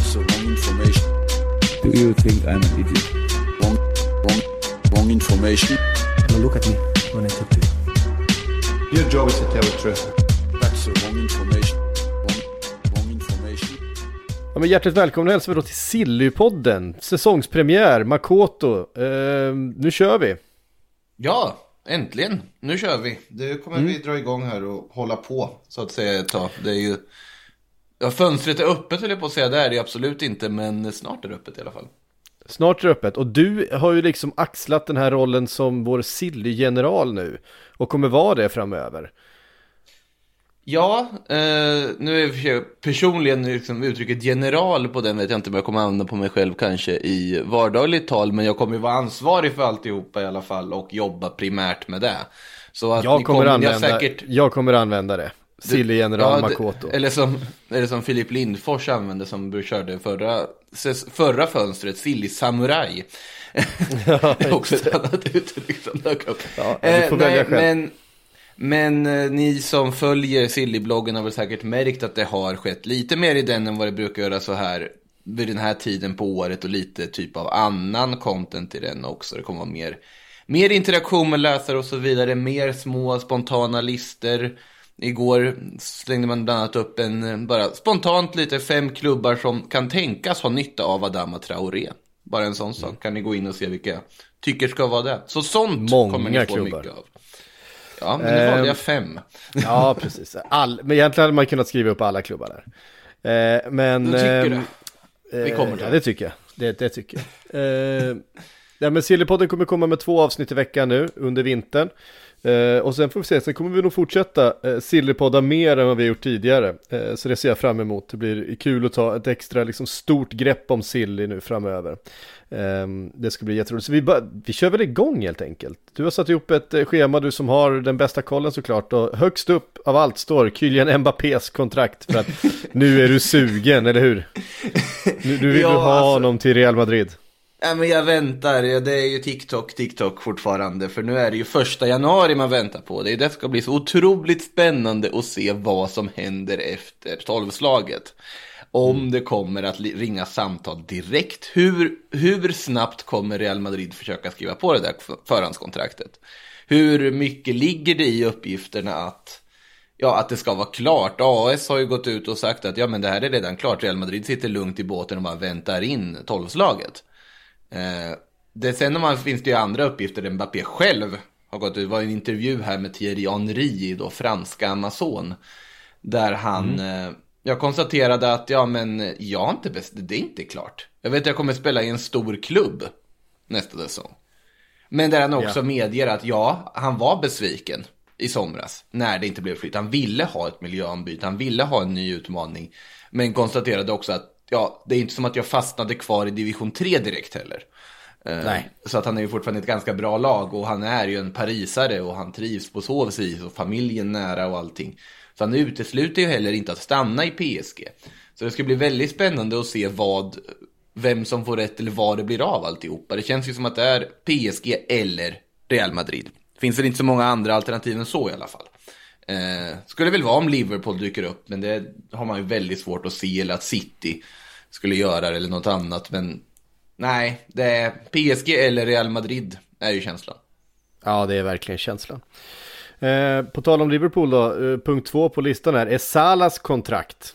That's the wrong information. Do you think I'm an idiot? Wrong, wrong, wrong information. Now look at me when I talk to you. Your job is to tell the truth. That's the wrong information. Wrong, wrong information. Ja, men hjärtligt välkomna hälsar vi då till Sillypodden, säsongspremiär, Makoto. Eh, nu kör vi! Ja, äntligen. Nu kör vi. Nu kommer Mm. vi dra igång här och hålla på så att säga ett tag. Det är ju... Ja, fönstret är öppet höll jag på att säga. Det är det absolut inte, men snart är det öppet i alla fall. Snart är det öppet och du har ju liksom axlat den här rollen som vår Silly-general nu och kommer vara det framöver. Ja, eh, nu är jag personligen liksom uttrycket general på den vet jag inte om jag kommer använda på mig själv kanske i vardagligt tal, men jag kommer ju vara ansvarig för alltihopa i alla fall och jobba primärt med det. Så att Jag kommer, har använda, säkert... jag kommer använda det. Silly-general Ja, det- Makoto. Eller som, eller som Filip Lindfors använde som körde förra, förra fönstret, Silly Samurai. det är också ett annat uttryck som dök upp. Ja, du får Eh, välja nej, själv. Men, men eh, ni som följer Silly-bloggen har väl säkert märkt att det har skett lite mer i den än vad det brukar göra så här vid den här tiden på året och lite typ av annan content i den också. Det kommer vara mer, mer interaktion med läsare och så vidare, mer små spontana lister. Igår slängde man bland annat upp en, eh, bara spontant lite fem klubbar som kan tänkas ha nytta av Adama Traoré. Bara en sån sak. Kan ni gå in och se vilka jag tycker ska vara det. Så sånt Många kommer ni få klubbar. mycket av. Ja, men nu Ehm, valde jag fem. Ja, precis. All, men egentligen hade man kunnat skriva upp alla klubbar där. Eh, men... Du tycker ehm, det? Vi kommer till ja, det. det tycker jag. Det, det tycker jag. Eh, ja, men Sillypodden kommer komma med två avsnitt i veckan nu under vintern. Eh, och sen får vi se, sen kommer vi nog fortsätta eh, Sillypodda mer än vad vi gjort tidigare. Eh, så det ser jag fram emot. Det blir kul att ta ett extra liksom, stort grepp om Silly nu framöver. Eh, det ska bli jätteroligt. Så vi, bara, vi kör väl igång helt enkelt. Du har satt ihop ett eh, schema, du som har den bästa kollen såklart. Och högst upp av allt står Kylian Mbappés kontrakt. För att nu är du sugen, eller hur? Nu, du vill Ja, du ha alltså- honom till Real Madrid. Ja, men jag väntar, det är ju TikTok, TikTok fortfarande. För nu är det ju första januari man väntar på. Det, det ska bli så otroligt spännande att se vad som händer efter tolvslaget. Om det kommer att ringa samtal direkt. Hur, hur snabbt kommer Real Madrid försöka skriva på det där förhandskontraktet? Hur mycket ligger det i uppgifterna att Ja, att det ska vara klart. AS har ju gått ut och sagt att ja, men det här är redan klart. Real Madrid sitter lugnt i båten och bara väntar in tolvslaget. Eh, det, sen man, finns det ju andra uppgifter. där Mbappé själv har gått ut. Det var en intervju här med Thierry Henry, då franska Amazon. Där han, eh, jag konstaterade att ja, men jag har inte bäst, det är inte klart. Jag vet att jag kommer spela i en stor klubb nästa säsong. Men där han också Ja. medger att ja, han var besviken i somras när det inte blev fritt. Han ville ha ett miljöombyte, han ville ha en ny utmaning. Men konstaterade också att ja, det är inte som att jag fastnade kvar i division 3 direkt heller. Eh, Nej. Så att han är ju fortfarande ett ganska bra lag och han är ju en parisare och han trivs på så vis och familjen nära och allting. Så han utesluter ju heller inte att stanna i PSG. Så det ska bli väldigt spännande att se vad, vem som får rätt eller vad det blir av alltihopa. Det känns ju som att det är PSG eller Real Madrid. Finns väl inte så många andra alternativ än så i alla fall. Eh, skulle väl vara om Liverpool dyker upp, men det har man ju väldigt svårt att se, eller att City skulle göra det eller något annat. Men nej, det är PSG eller Real Madrid är ju känslan. Ja, det är verkligen känslan. Eh, på tal om Liverpool då, eh, punkt två på listan här är Salas kontrakt.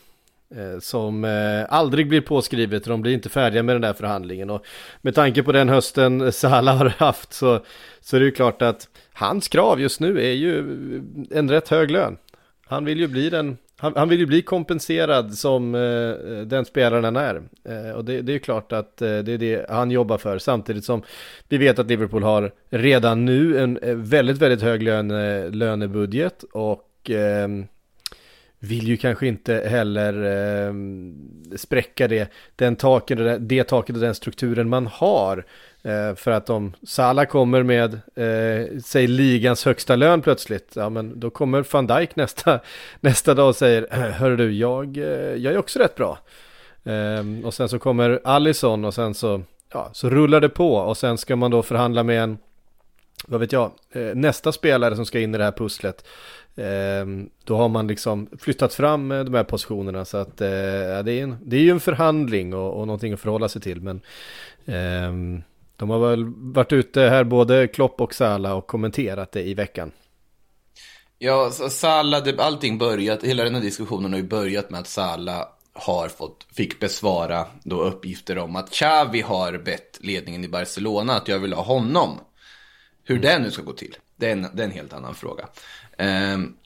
Eh, som eh, aldrig blir påskrivet, de blir inte färdiga med den där förhandlingen. Och med tanke på den hösten Salah har haft så, så är det ju klart att hans krav just nu är ju en rätt hög lön. Han vill ju bli den, han, han vill ju bli kompenserad som eh, den spelaren han är. Eh, och det, det är ju klart att eh, det är det han jobbar för. Samtidigt som vi vet att Liverpool har redan nu en eh, väldigt, väldigt hög löne, eh, lönebudget. Och ehm, vill ju kanske inte heller eh, spräcka det, den taket, det, det taket och den strukturen man har. Eh, för att om Salah kommer med, eh, säg ligans högsta lön plötsligt, ja men då kommer van Dijk nästa, nästa dag och säger, hör du, jag, eh, jag är också rätt bra. Eh, och sen så kommer Allison och sen så, ja, så rullar det på och sen ska man då förhandla med en, vad vet jag, eh, nästa spelare som ska in i det här pusslet. Ehm, då har man liksom flyttat fram eh, de här positionerna så att eh, ja, det, är en, det är ju en förhandling och, och någonting att förhålla sig till. Men ehm, de har väl varit ute här både Klopp och Sala och kommenterat det i veckan. Ja, Sala, allting börjat, hela den här diskussionen har ju börjat med att Sala har fått, fick besvara då uppgifter om att Xavi har bett ledningen i Barcelona att jag vill ha honom. Hur det nu ska gå till, det är en, det är en helt annan fråga. Um,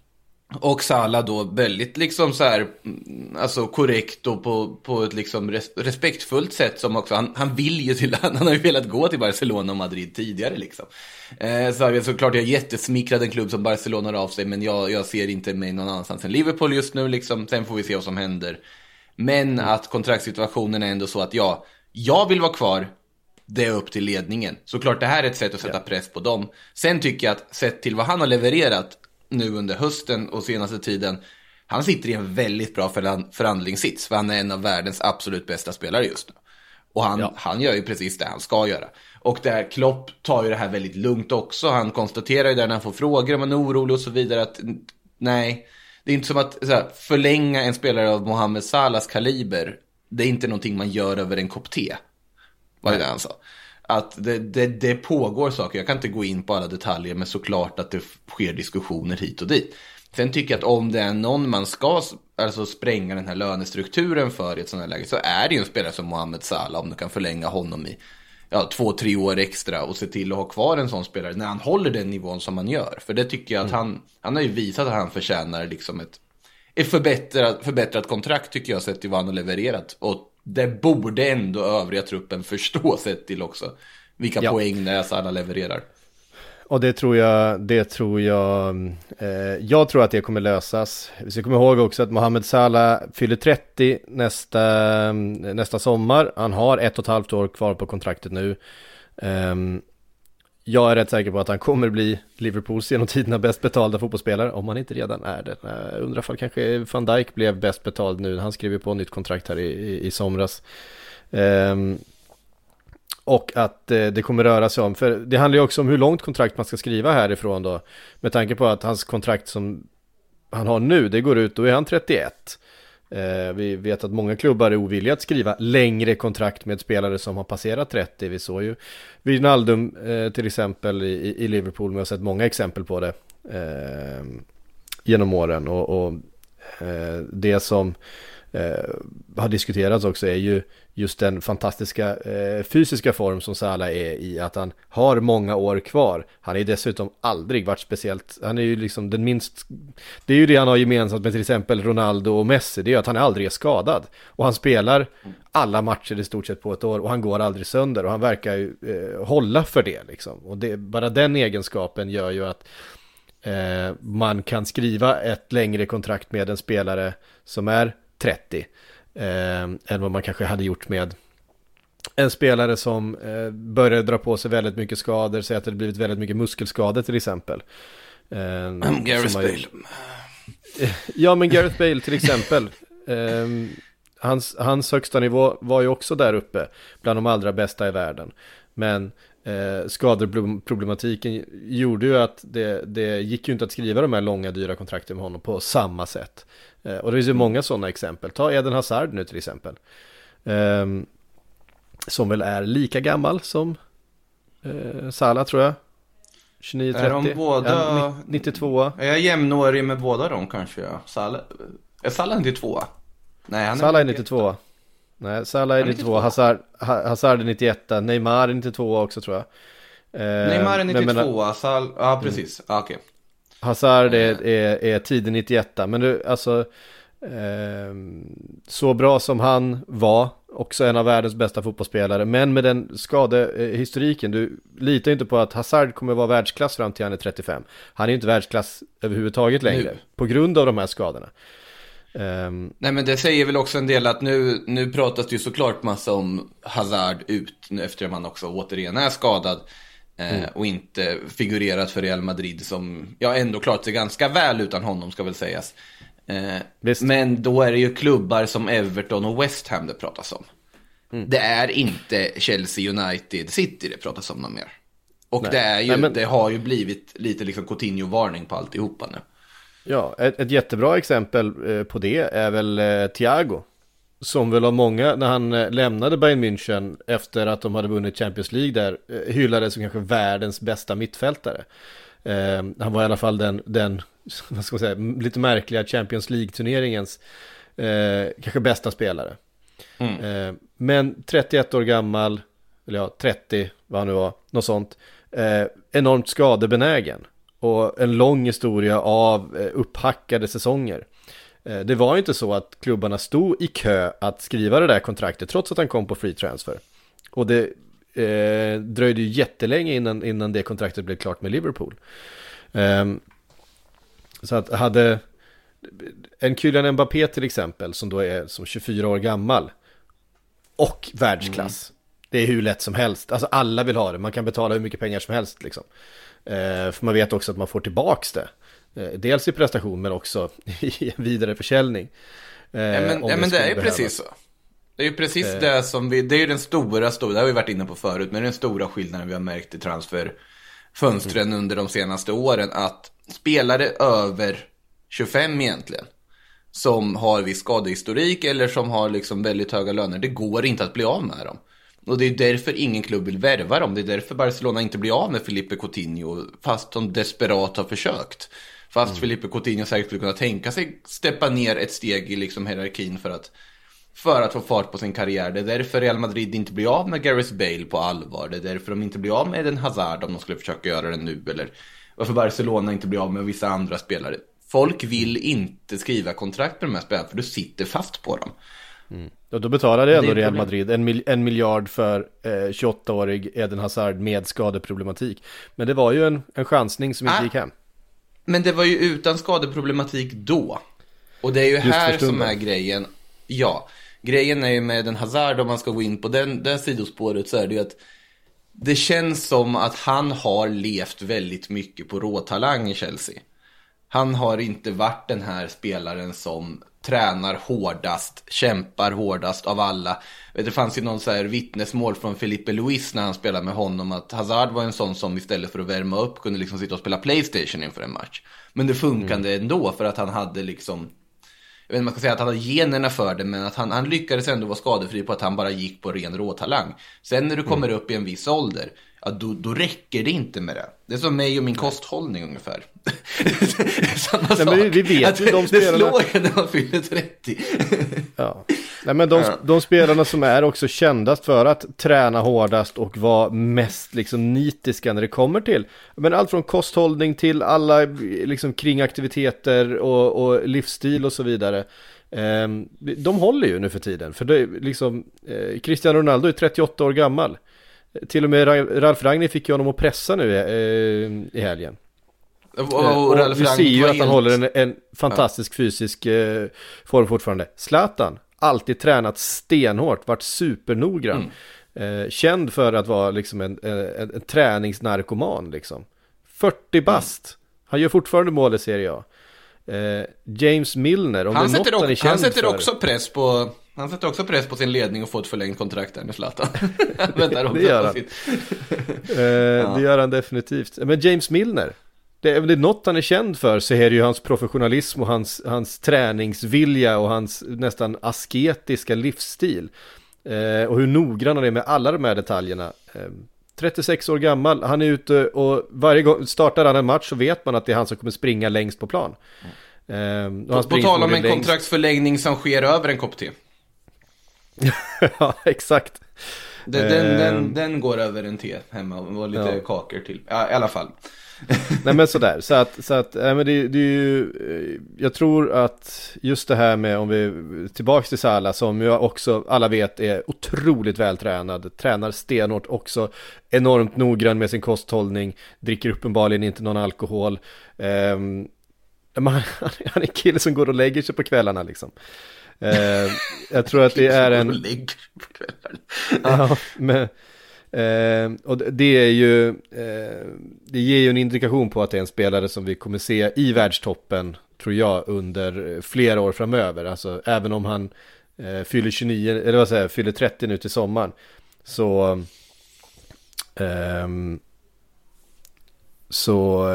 och Sala då väldigt liksom så här, mm, alltså korrekt och på, på ett liksom respektfullt sätt som också, han, han vill ju till, han, har ju velat gå till Barcelona och Madrid tidigare liksom. Eh, så är såklart jag är jättesmickrad en klubb som Barcelona har av sig, men jag, jag ser inte mig någon annanstans än Liverpool just nu liksom, sen får vi se vad som händer. Men att kontraktssituationen är ändå så att ja, jag vill vara kvar, det är upp till ledningen. Såklart det här är ett sätt att sätta press på dem. Sen tycker jag att sett till vad han har levererat nu under hösten och senaste tiden. Han sitter i en väldigt bra förhandlingssits, för han är en av världens absolut bästa spelare just nu. Och han, ja. han gör ju precis det han ska göra. Och där Klopp tar ju det här väldigt lugnt också. Han konstaterar ju där när han får frågor om han är orolig och så vidare att nej, det är inte som att här, förlänga en spelare av Mohamed Salahs kaliber. Det är inte någonting man gör över en kopp te. Var det det han sa? att det, det, det, pågår saker. Jag kan inte gå in på alla detaljer, men såklart att det sker diskussioner hit och dit. Sen tycker jag att om det är någon man ska alltså spränga den här lönestrukturen för i ett sådant här läge så är det ju en spelare som Mohamed Salah om du kan förlänga honom i ja, två, tre år extra och se till att ha kvar en sån spelare när han håller den nivån som han gör. För det tycker jag att mm. han, han har ju visat att han förtjänar liksom ett, ett förbättrat, förbättrat kontrakt tycker jag sett till vad han har levererat. Och det borde ändå övriga truppen förstå sett till också vilka ja. poäng Salah levererar. Och det tror jag, det tror jag, eh, jag tror att det kommer lösas. Vi ska komma ihåg också att Mohamed Salah fyller 30 nästa, nästa sommar. Han har ett och ett halvt år kvar på kontraktet nu. Um, jag är rätt säker på att han kommer bli Liverpools genom tiderna bäst betalda fotbollsspelare, om han inte redan är det. Jag undrar fall kanske van Dijk blev bäst betald nu, han skrev ju på nytt kontrakt här i, i, i somras. Um, och att eh, det kommer röra sig om, för det handlar ju också om hur långt kontrakt man ska skriva härifrån då. Med tanke på att hans kontrakt som han har nu, det går ut, då är han 31. Eh, vi vet att många klubbar är ovilliga att skriva längre kontrakt med spelare som har passerat 30. Vi såg ju Wijnaldum eh, till exempel i, i Liverpool, men vi har sett många exempel på det eh, genom åren. Och, och eh, det som Eh, har diskuterats också är ju just den fantastiska eh, fysiska form som Salah är i, att han har många år kvar. Han är ju dessutom aldrig varit speciellt, han är ju liksom den minst, det är ju det han har gemensamt med till exempel Ronaldo och Messi, det är ju att han aldrig är skadad. Och han spelar alla matcher i stort sett på ett år och han går aldrig sönder och han verkar ju eh, hålla för det liksom. Och det, bara den egenskapen gör ju att eh, man kan skriva ett längre kontrakt med en spelare som är 30 eh, än vad man kanske hade gjort med en spelare som eh, började dra på sig väldigt mycket skador, säg att det blivit väldigt mycket muskelskador till exempel. Eh, Gareth Bale. ja, men Gareth Bale till exempel. Eh, hans, hans högsta nivå var ju också där uppe, bland de allra bästa i världen. Men eh, skadeproblematiken gjorde ju att det, det gick ju inte att skriva de här långa dyra kontrakten med honom på samma sätt. Eh, och det finns ju många sådana exempel. Ta Eden Hazard nu till exempel. Eh, som väl är lika gammal som eh, Salah tror jag. 29-30. Är de båda... Ja, 92 Är jag jämnårig med båda dem kanske? Salah... Är Salah 92 Nej, han är Salah är 92 Nej, Salah är 92, Hazard, Hazard är 91, Neymar är 92 också tror jag. Eh, Neymar är 92, men, Sal... ja precis, mm. ah, okej. Okay. Hazard är, är, är tidig 91, men du, alltså eh, så bra som han var, också en av världens bästa fotbollsspelare, men med den skadehistoriken, du litar inte på att Hazard kommer vara världsklass fram till han är 35. Han är ju inte världsklass överhuvudtaget längre, nu. på grund av de här skadorna. Ehm, Nej men det säger väl också en del att nu, nu pratas det ju såklart massa om Hazard ut nu efter att man också återigen är skadad. Eh, och inte figurerat för Real Madrid som, ja ändå klarat sig ganska väl utan honom ska väl sägas. Eh, Visst. men då är det ju klubbar som Everton och West Ham det pratas om. Det är inte Chelsea United City det pratas om någon mer. Och det, är ju, Nej, men- det har ju blivit lite liksom Coutinho-varning på alltihopa nu. Ja, ett, ett jättebra exempel eh, på det är väl Thiago. Som väl av många, när han eh, lämnade Bayern München efter att de hade vunnit Champions League där, eh, hyllades som kanske världens bästa mittfältare. Eh, han var i alla fall den, den, vad ska man säga, lite märkliga Champions League-turneringens eh, kanske bästa spelare. Eh, men 31 år gammal, eller ja, 30, vad han nu var, något sånt. Eh, enormt skadebenägen. Och en lång historia av upphackade säsonger. Eh, det var ju inte så att klubbarna stod i kö att skriva det där kontraktet trots att han kom på free transfer. Och det eh, dröjde ju jättelänge innan, innan det kontraktet blev klart med Liverpool. Ehm, så att hade en Kylian Mbappé till exempel som då är som 24 år gammal och världsklass. Det är hur lätt som helst. Alltså alla vill ha det. Man kan betala hur mycket pengar som helst liksom. Eh, för man vet också att man får tillbaks det. Eh, dels i prestation men också i en vidare försäljning. Eh, Ja men, ja, men det är ju behövas. precis så. Det är ju precis Eh. det som vi, det är ju den stora, stora, det har vi varit inne på förut, men den stora skillnaden vi har märkt i transferfönstren Mm. under de senaste åren, att spelare över 25 egentligen, som har viss skadehistorik eller som har liksom väldigt höga löner, det går inte att bli av med dem. Och det är därför ingen klubb vill värva dem. Det är därför Barcelona inte blir av med Felipe Coutinho, fast de desperat har försökt. Fast Felipe Coutinho säkert skulle kunna tänka sig steppa ner ett steg i liksom hierarkin för att, för att få fart på sin karriär. Det är därför Real Madrid inte blir av med Gareth Bale på allvar. Det är därför de inte blir av med en Hazard om de skulle försöka göra det nu. Eller varför Barcelona inte blir av med vissa andra spelare. Folk vill inte skriva kontrakt med de här spelarna för du sitter fast på dem. Och då betalade ändå Real. Madrid en, mil- en miljard för eh, 28-årig Eden Hazard med skadeproblematik. Men det var ju en, en chansning som inte Ah. gick hem. Men det var ju utan skadeproblematik då. Och det är ju Just här som är grejen. Ja, grejen är ju med den Hazard, om man ska gå in på den, det sidospåret, så är det ju att det känns som att han har levt väldigt mycket på råtalang i Chelsea. Han har inte varit den här spelaren som tränar hårdast, kämpar hårdast av alla. Det fanns ju någon så här vittnesmål från Felipe Luis när han spelade med honom att Hazard var en sån som istället för att värma upp kunde liksom sitta och spela Playstation inför en match. Men det funkade ändå för att han hade liksom jag vet inte man ska säga att han har generna för det, men att han, han lyckades ändå vara skadefri på att han bara gick på ren råtalang. Sen när du kommer upp i en viss ålder, ja, då, då räcker det inte med det. Det är som mig och min kosthållning ungefär. Samma Nej, sak. men vi- vet att ju, de det spelarna- slår ju när man fyller 30. Ja. Nej, men de, de spelarna som är också kändast för att träna hårdast och vara mest liksom nitiska när det kommer till men allt från kosthållning till alla liksom kringaktiviteter och, och livsstil och så vidare. Ehm, de håller ju nu för tiden för det är liksom eh, Cristiano Ronaldo är 38 år gammal. Till och med Ra- Ralf Rangnick fick ju honom att pressa nu eh, i helgen. Och, Eh, och, Och Ralf vi ser ju att han håller en, en fantastisk fysisk eh, form fortfarande. Zlatan, alltid tränat stenhårt, varit supernoggrann. Mm. Eh, känd för att vara liksom en, en, en, träningsnarkoman liksom. 40 bast. Han gör fortfarande mål i Serie A. Eh, James Milner, om Han det är något han är känd han sätter för. också press på han sätter också press på sin ledning och får ett förlängt kontrakt där med Zlatan. Det gör han. sitt- Eh, Det gör han definitivt. Men James Milner, det är, är något han är känd för så är det ju hans professionalism och hans, hans träningsvilja och hans nästan asketiska livsstil. Eh, och hur noggrann han är med alla de här detaljerna. Eh, 36 år gammal, han är ute och varje gång startar han en match så vet man att det är han som kommer springa längst på plan. Eh, och han På, på tal om en längst. kontraktsförlängning som sker över en kopp te. ja, exakt. Den, den, Ehm. den, den går över en te hemma och lite Ja. kakor till. Ja, i alla fall. Nej men sådär, så att, så att nej, men det, det är ju, eh, jag tror att just det här med om vi, tillbaks till Salah som ju också alla vet är otroligt vältränad, tränar stenhårt också, enormt noggrann med sin kosthållning, dricker uppenbarligen inte någon alkohol. Ehm, men han, han är en kille som går och lägger sig på kvällarna liksom. Eh, jag tror att det är en... Ja, men, eh, och det- är ju, eh, det ger ju en indikation på att det är en spelare som vi kommer se i världstoppen, tror jag, under eh, flera år framöver. Alltså även om han eh, fyller 29, eller vad säger fyller 30 nu till sommaren. Så, ehm, så,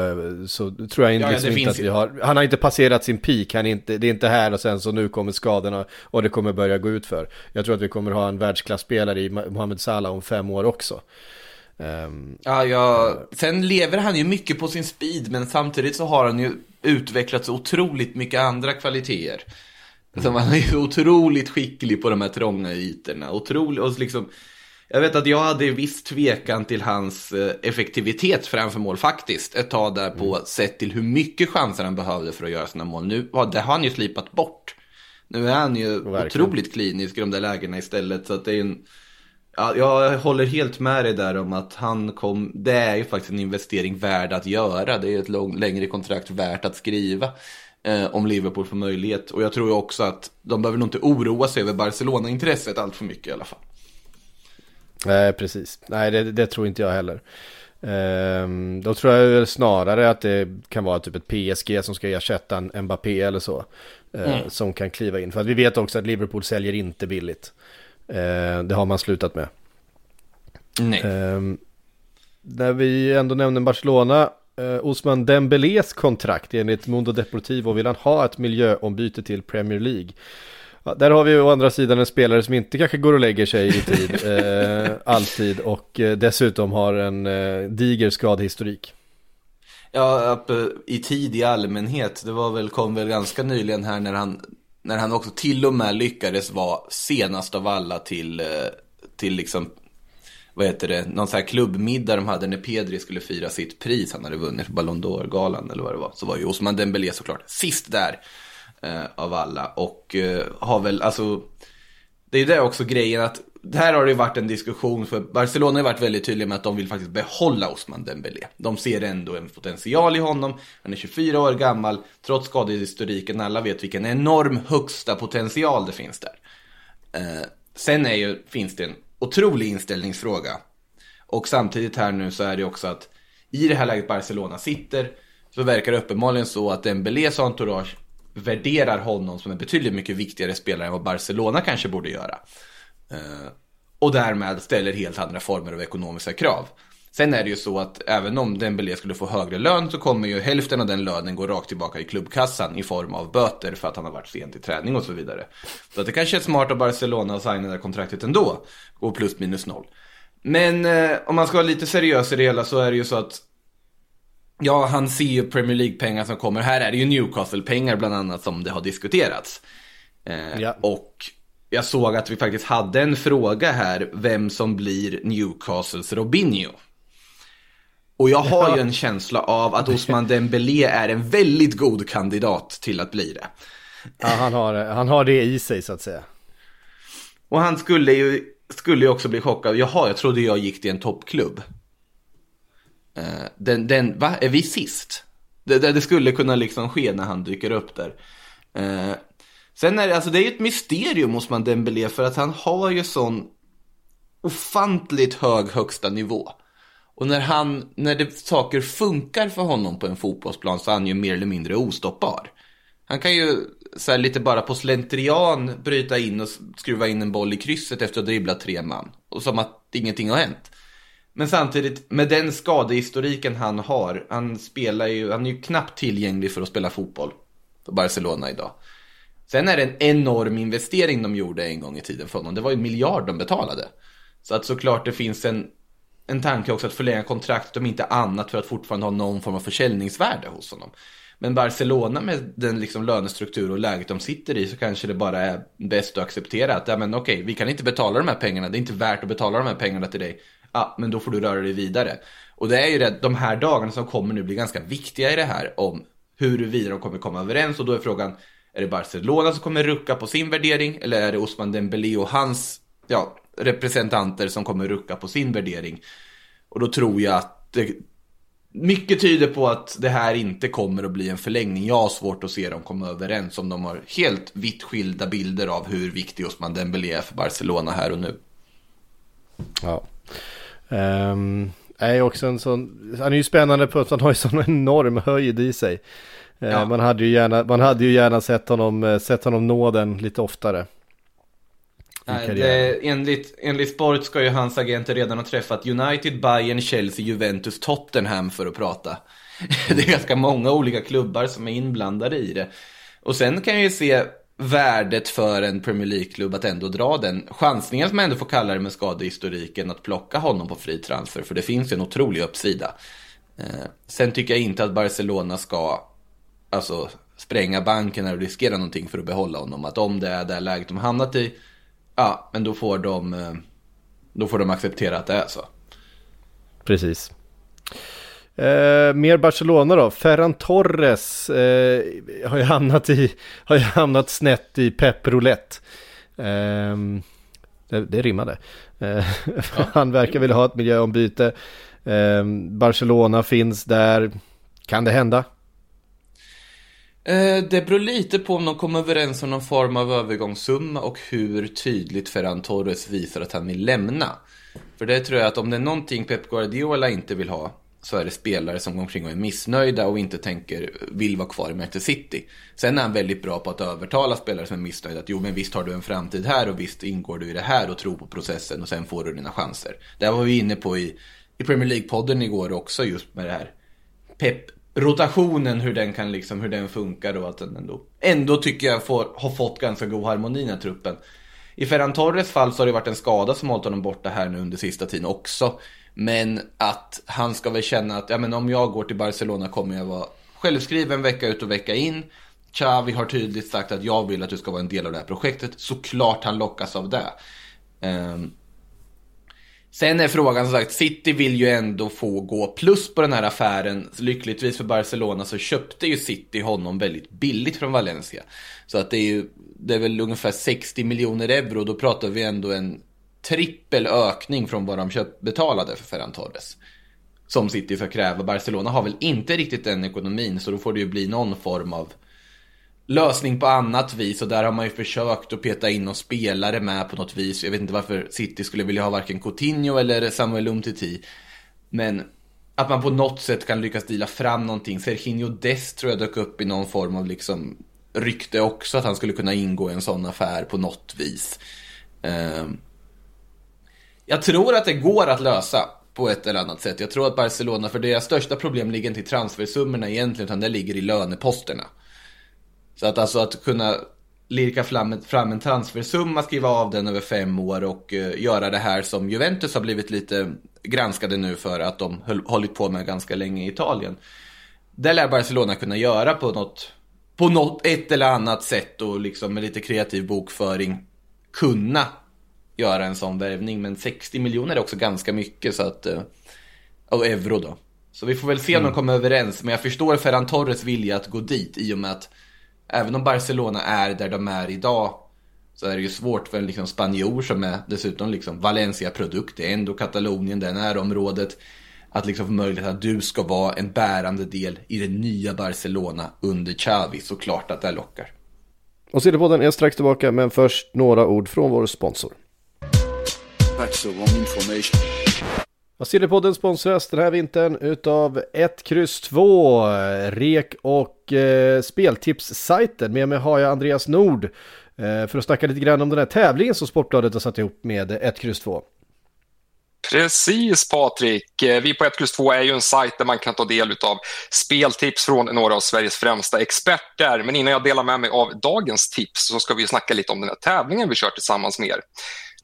så tror jag Ja, ja, liksom inte finns att vi har, han har inte passerat sin peak, han inte, det är inte här och sen så nu kommer skadorna och det kommer börja gå ut för. Jag tror att vi kommer ha en världsklasspelare i Mohamed Salah om fem år också. Ehm, Ja, ja, sen lever han ju mycket på sin speed, men samtidigt så har han ju utvecklat så otroligt mycket andra kvaliteter. Alltså, han är ju otroligt skicklig på de här trånga ytorna. Otroligt, och liksom, jag vet att jag hade viss tvekan till hans eh, effektivitet framför mål faktiskt. Ett tag där på sett till hur mycket chanser han behövde för att göra sina mål. Nu det har han ju slipat bort. Nu är han ju Verkligen. otroligt klinisk i de där lägena istället. Så att det är en, Ja, jag håller helt med dig där om att han kom, det är ju faktiskt en investering värd att göra. Det är ett lång, längre kontrakt värt att skriva eh, om Liverpool får möjlighet. Och jag tror ju också att de behöver nog inte oroa sig över Barcelona-intresset allt för mycket i alla fall. Nej, precis. Nej, det, det tror inte jag heller. Ehm, då tror jag snarare att det kan vara typ ett PSG som ska ersätta en Mbappé eller så. eh, Som kan kliva in. För att vi vet också att Liverpool säljer inte billigt. Eh, det har man slutat med. Nej. Ehm, när vi ändå nämner Barcelona. Eh, Osman Dembélés kontrakt enligt Mundo Deportivo vill han ha ett miljöombyte till Premier League. Ja, där har vi å andra sidan en spelare som inte kanske går och lägger sig i tid, eh, alltid och eh, dessutom har en eh, diger skadehistorik. Ja, eh, i tid i allmänhet. Det var väl, kom väl ganska nyligen här när han, när han också till och med lyckades vara senast av alla till, eh, till liksom, vad heter det, någon sån här klubbmiddag de hade när Pedri skulle fira sitt pris. Han hade vunnit Ballon d'Or-galan eller vad det var. Så var ju Osman Dembélé såklart sist där eh, av alla. Och eh, har väl, alltså, det är ju det också grejen att här har det ju varit en diskussion för Barcelona har varit väldigt tydliga med att de vill faktiskt behålla Osman Dembélé. De ser ändå en potential i honom. Han är 24 år gammal, trots skadehistoriken. Alla vet vilken enorm högsta potential det finns där. Eh, sen är ju, finns det en otrolig inställningsfråga. Och samtidigt här nu så är det också att i det här läget Barcelona sitter så verkar det uppenbarligen så att Dembélés entourage värderar honom som en betydligt mycket viktigare spelare än vad Barcelona kanske borde göra. Eh, och därmed ställer helt andra former av ekonomiska krav. Sen är det ju så att även om Dembélé skulle få högre lön så kommer ju hälften av den lönen gå rakt tillbaka i klubbkassan i form av böter för att han har varit sent i träning och så vidare. Så att det kanske är smart av Barcelona att signa det här kontraktet ändå. Och plus minus noll. Men eh, om man ska vara lite seriös i det hela så är det ju så att Ja, han ser ju Premier League-pengar som kommer. Här är det ju Newcastle-pengar bland annat som det har diskuterats. Eh, Ja. Och jag såg att vi faktiskt hade en fråga här, vem som blir Newcastles Robinho. Och jag har ju en känsla av att Osman Dembélé är en väldigt god kandidat till att bli det. Ja, han, har, han har det i sig så att säga. Och han skulle ju, skulle ju också bli chockad. Jaha, jag trodde jag gick till en toppklubb. Eh, den, den, va? Är vi sist? Det, det, det skulle kunna liksom ske när han dyker upp där. Eh, sen är det, alltså det är ju ett mysterium hos man Dembélé för att han har ju sån ofantligt hög högsta nivå. Och när han, när det, saker funkar för honom på en fotbollsplan så är han ju mer eller mindre ostoppbar. Han kan ju så här, lite bara på slentrian bryta in och skruva in en boll i krysset efter att ha dribblat tre man. Och som att ingenting har hänt. Men samtidigt, med den skadehistoriken han har, han spelar ju, han är ju knappt tillgänglig för att spela fotboll på Barcelona idag. Sen är det en enorm investering de gjorde en gång i tiden för honom. Det var ju en miljard de betalade. Så att såklart det finns en, en tanke också att förlänga kontraktet om inte annat för att fortfarande ha någon form av försäljningsvärde hos honom. Men Barcelona med den liksom lönestruktur och läget de sitter i så kanske det bara är bäst att acceptera att ja, men okej, vi kan inte betala de här pengarna, det är inte värt att betala de här pengarna till dig. Ja, men då får du röra dig vidare. Och det är ju det, de här dagarna som kommer nu blir ganska viktiga i det här om huruvida de kommer komma överens och då är frågan, är det Barcelona som kommer rucka på sin värdering eller är det Osman Dembélé och hans ja, representanter som kommer rucka på sin värdering? Och då tror jag att det, mycket tyder på att det här inte kommer att bli en förlängning. Jag har svårt att se dem komma överens om de har helt vitt skilda bilder av hur viktig Osman Dembélé är för Barcelona här och nu. Ja. Um, är också en sån, han är ju spännande på att han har ju sån enorm höjd i sig. Eh, ja. man, hade ju gärna, man hade ju gärna sett honom, eh, sett honom nå den lite oftare. Nej, det, enligt, enligt Sport ska ju hans agenter redan ha träffat United, Bayern, Chelsea, Juventus, Tottenham för att prata. det är ganska många olika klubbar som är inblandade i det. Och sen kan jag ju se värdet för en Premier League-klubb att ändå dra den chansningen som man ändå får kalla det med skadehistoriken att plocka honom på fri transfer. För det finns ju en otrolig uppsida. Eh, sen tycker jag inte att Barcelona ska alltså, spränga banken eller riskera någonting för att behålla honom. Att om det är det läget de hamnat i, ja, men då får de, eh, då får de acceptera att det är så. Precis. Eh, mer Barcelona då. Ferran Torres eh, har ju hamnat i, har ju hamnat snett i Pep Roulette. Eh, det, det rimmade. Eh, ja. Han verkar vilja ha ett miljöombyte. Eh, Barcelona finns där. Kan det hända? Eh, det beror lite på om de kommer överens om någon form av övergångssumma och hur tydligt Ferran Torres visar att han vill lämna. För det tror jag att om det är någonting Pep Guardiola inte vill ha så är det spelare som går omkring och är missnöjda och inte tänker vill vara kvar i Manchester City. Sen är han väldigt bra på att övertala spelare som är missnöjda att jo men visst har du en framtid här och visst ingår du i det här och tror på processen och sen får du dina chanser. Det var vi inne på i, i Premier League-podden igår också just med det här Pep rotationen, hur den kan liksom, hur den funkar och att den ändå, ändå tycker jag får, har fått ganska god harmoni i den här truppen. I Ferran Torres fall så har det varit en skada som hållit honom borta här nu under sista tiden också. Men att han ska väl känna att ja, men om jag går till Barcelona kommer jag vara självskriven vecka ut och vecka in. Xavi har tydligt sagt att jag vill att du ska vara en del av det här projektet. Såklart han lockas av det. Um, sen är frågan som sagt, City vill ju ändå få gå plus på den här affären. Lyckligtvis för Barcelona så köpte ju City honom väldigt billigt från Valencia. Så att det är ju, det är väl ungefär 60 miljoner euro. Då pratar vi ändå en trippel ökning från vad de köpt, betalade för Ferran Torres. Som City ska kräva. Barcelona har väl inte riktigt den ekonomin så då får det ju bli någon form av lösning på annat vis och där har man ju försökt att peta in någon spelare med på något vis. Jag vet inte varför City skulle vilja ha varken Coutinho eller Samuel Umtiti. Men att man på något sätt kan lyckas dela fram någonting. Serginho Dest tror jag dök upp i någon form av liksom rykte också att han skulle kunna ingå i en sån affär på något vis. Ehm, jag tror att det går att lösa på ett eller annat sätt. Jag tror att Barcelona, för deras största problem ligger inte i transfersummorna egentligen, utan det ligger i löneposterna. Så att alltså att kunna lirka fram, fram en transfersumma, skriva av den över fem år och uh, göra det här som Juventus har blivit lite granskade nu för att de höll, hållit på med ganska länge i Italien. Det lär Barcelona kunna göra på något, på något ett eller annat sätt och liksom med lite kreativ bokföring kunna göra en sån värvning. Men 60 miljoner är också ganska mycket så att, eh, och euro då. Så vi får väl se om mm. de kommer överens. Men jag förstår Ferran Torres vilja att gå dit i och med att även om Barcelona är där de är idag så är det ju svårt för en liksom spanjor som är dessutom liksom Valencia-produkt. Det är ändå Katalonien, det är närområdet. Att liksom få möjlighet att du ska vara en bärande del i det nya Barcelona under Xavi. Såklart att det lockar. Och Sillypodden är strax tillbaka men först några ord från vår sponsor. That's the wrong information. Sillypodden sponsras den här vintern utav 1, Kryss 2, REK och eh, speltipssajten. Med mig har jag Andreas Nord eh, för att snacka lite grann om den här tävlingen som Sportbladet har satt ihop med 1, Kryss 2. Precis Patrik. Eh, vi på 1 X 2 är ju en sajt där man kan ta del av speltips från några av Sveriges främsta experter. Men innan jag delar med mig av dagens tips så ska vi snacka lite om den här tävlingen vi kör tillsammans med er.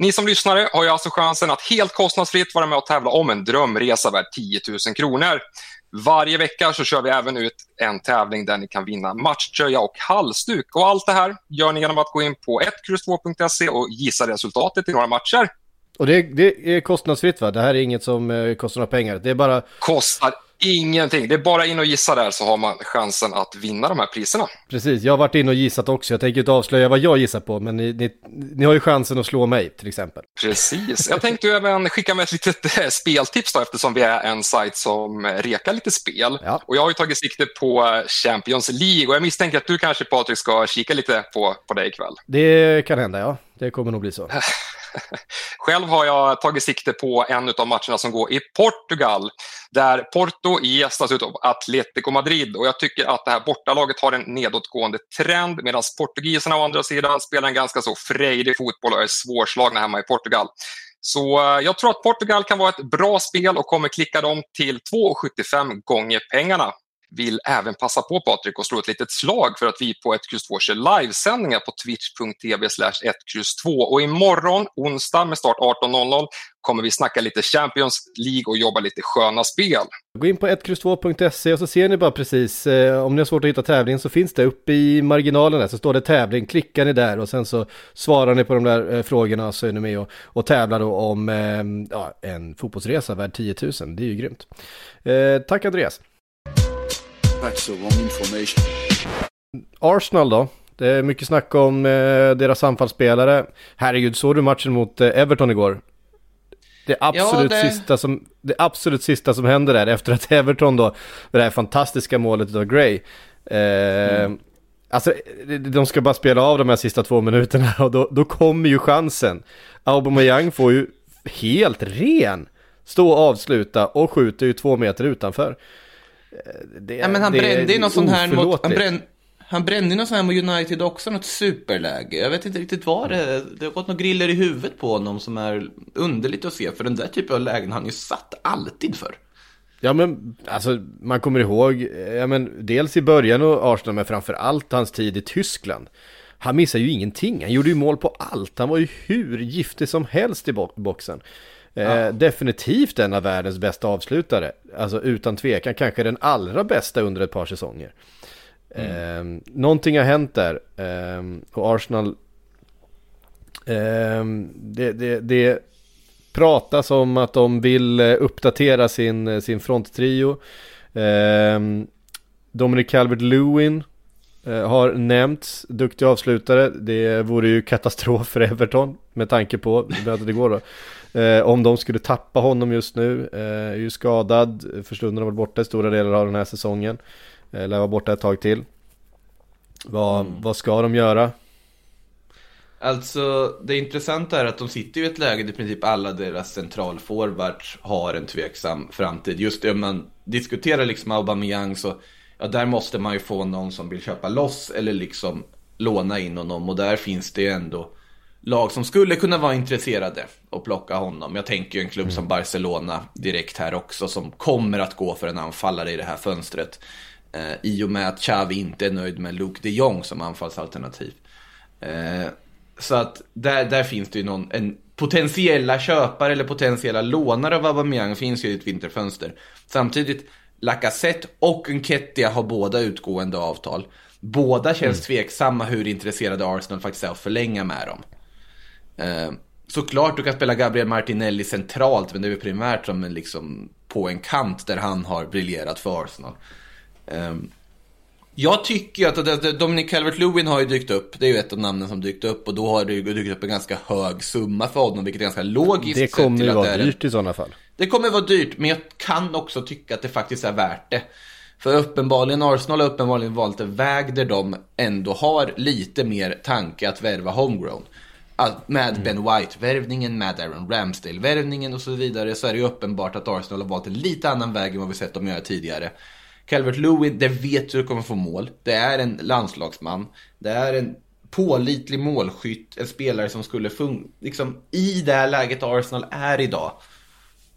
Ni som lyssnare har ju alltså chansen att helt kostnadsfritt vara med och tävla om en drömresa värd 10 000 kronor. Varje vecka så kör vi även ut en tävling där ni kan vinna matchtröja och halsduk. Och allt det här gör ni genom att gå in på 1x2.se och gissa resultatet i några matcher. Och det, det, är kostnadsfritt va? Det här är inget som eh, kostar några pengar. Det är bara... Kostar Ingenting. Det är bara in och gissa där så har man chansen att vinna de här priserna. Precis, jag har varit inne och gissat också. Jag tänker inte avslöja vad jag gissar på, men ni, ni, ni har ju chansen att slå mig till exempel. Precis. Jag tänkte även skicka med ett litet eh, speltips då, eftersom vi är en sajt som rekar lite spel. Ja. Och jag har ju tagit sikte på Champions League och jag misstänker att du kanske Patrik ska kika lite på, på det ikväll. Det kan hända, ja. Det kommer nog bli så. Själv har jag tagit sikte på en av matcherna som går i Portugal där Porto gästas av Atletico Madrid och jag tycker att det här bortalaget har en nedåtgående trend medan portugiserna å andra sidan spelar en ganska så frejdig fotboll och är svårslagna hemma i Portugal. Så eh, jag tror att Portugal kan vara ett bra spel och kommer klicka dem till 2,75 gånger pengarna vill även passa på Patrik och slå ett litet slag för att vi på 1X2 kör livesändningar på twitch.tv 1X2 och imorgon onsdag med start 18.00 kommer vi snacka lite Champions League och jobba lite sköna spel. Gå in på 1X2.se och så ser ni bara precis, eh, om ni har svårt att hitta tävlingen så finns det uppe i marginalen där så står det tävling, klickar ni där och sen så svarar ni på de där eh, frågorna så är ni med och, och tävlar då om eh, ja, en fotbollsresa värd 10 000, det är ju grymt. Eh, tack Andreas! That's the wrong information. Arsenal då? Det är mycket snack om eh, deras anfallsspelare. Herregud, såg du matchen mot eh, Everton igår? Det absolut, Ja, det- Sista som, det absolut sista som händer där efter att Everton då, det här fantastiska målet av Gray. Eh, Alltså, de- de ska bara spela av de här sista två minuterna och då, då kommer ju chansen. Aubameyang får ju helt ren stå och avsluta och skjuter ju två meter utanför. Det, Ja, men han brände ju något sånt här mot, han, bränn, han brände ju något sånt här mot United också, något superläge. Jag vet inte riktigt vad det är. Det har gått några griller i huvudet på honom som är underligt att se. För den där typen av lägen har han ju satt alltid för. Ja men alltså man kommer ihåg, ja men dels i början av Arsenal men framför allt hans tid i Tyskland. Han missade ju ingenting, han gjorde ju mål på allt, han var ju hur giftig som helst i bo- boxen. Eh, definitivt en av världens bästa avslutare, alltså utan tvekan kanske den allra bästa under ett par säsonger. Eh, någonting har hänt där eh, och Arsenal eh, det, det, det pratas om att de vill eh, uppdatera sin, eh, sin fronttrio. Eh, Dominic Calvert-Lewin har nämnts, duktig avslutare. Det vore ju katastrof för Everton med tanke på, det gå då. Eh, om de skulle tappa honom just nu, eh, är ju skadad, för stunden har varit borta i stora delar av den här säsongen. Eh, lär vara borta ett tag till. Vad, vad ska de göra? Alltså, det intressanta är att de sitter i ett läge där i princip alla deras centralforwards har en tveksam framtid. Just om man diskuterar liksom Aubameyang så, ja där måste man ju få någon som vill köpa loss eller liksom låna in honom. Och där finns det ju ändå lag som skulle kunna vara intresserade och plocka honom. Jag tänker ju en klubb som Barcelona direkt här också som kommer att gå för en anfallare i det här fönstret. Eh, I och med att Xavi inte är nöjd med Luke de Jong som anfallsalternativ. Eh, så att där, där finns det ju någon, en potentiella köpare eller potentiella lånare av Aubameyang finns ju i ett vinterfönster. Samtidigt, Lacazette och Nketiah har båda utgående avtal. Båda känns tveksamma hur intresserade Arsenal faktiskt är att förlänga med dem. Eh, såklart du kan spela Gabriel Martinelli centralt, men det är primärt som en liksom på en kant där han har briljerat för Arsenal. Eh, jag tycker att Dominic Calvert-Lewin har ju dykt upp. Det är ju ett av namnen som dykt upp och då har det ju dykt upp en ganska hög summa för honom, vilket är ganska logiskt. Det kommer ju vara dyrt i sådana fall. det kommer vara dyrt, men jag kan också tycka att det faktiskt är värt det. För uppenbarligen, Arsenal har uppenbarligen valt en väg där de ändå har lite mer tanke att värva homegrown. Med Ben White-värvningen, med Aaron Ramsdale-värvningen och så vidare så är det ju uppenbart att Arsenal har valt en lite annan väg än vad vi sett dem göra tidigare. Calvert Lewin, det vet du kommer få mål. Det är en landslagsman. Det är en pålitlig målskytt. En spelare som skulle funka, liksom i det här läget Arsenal är idag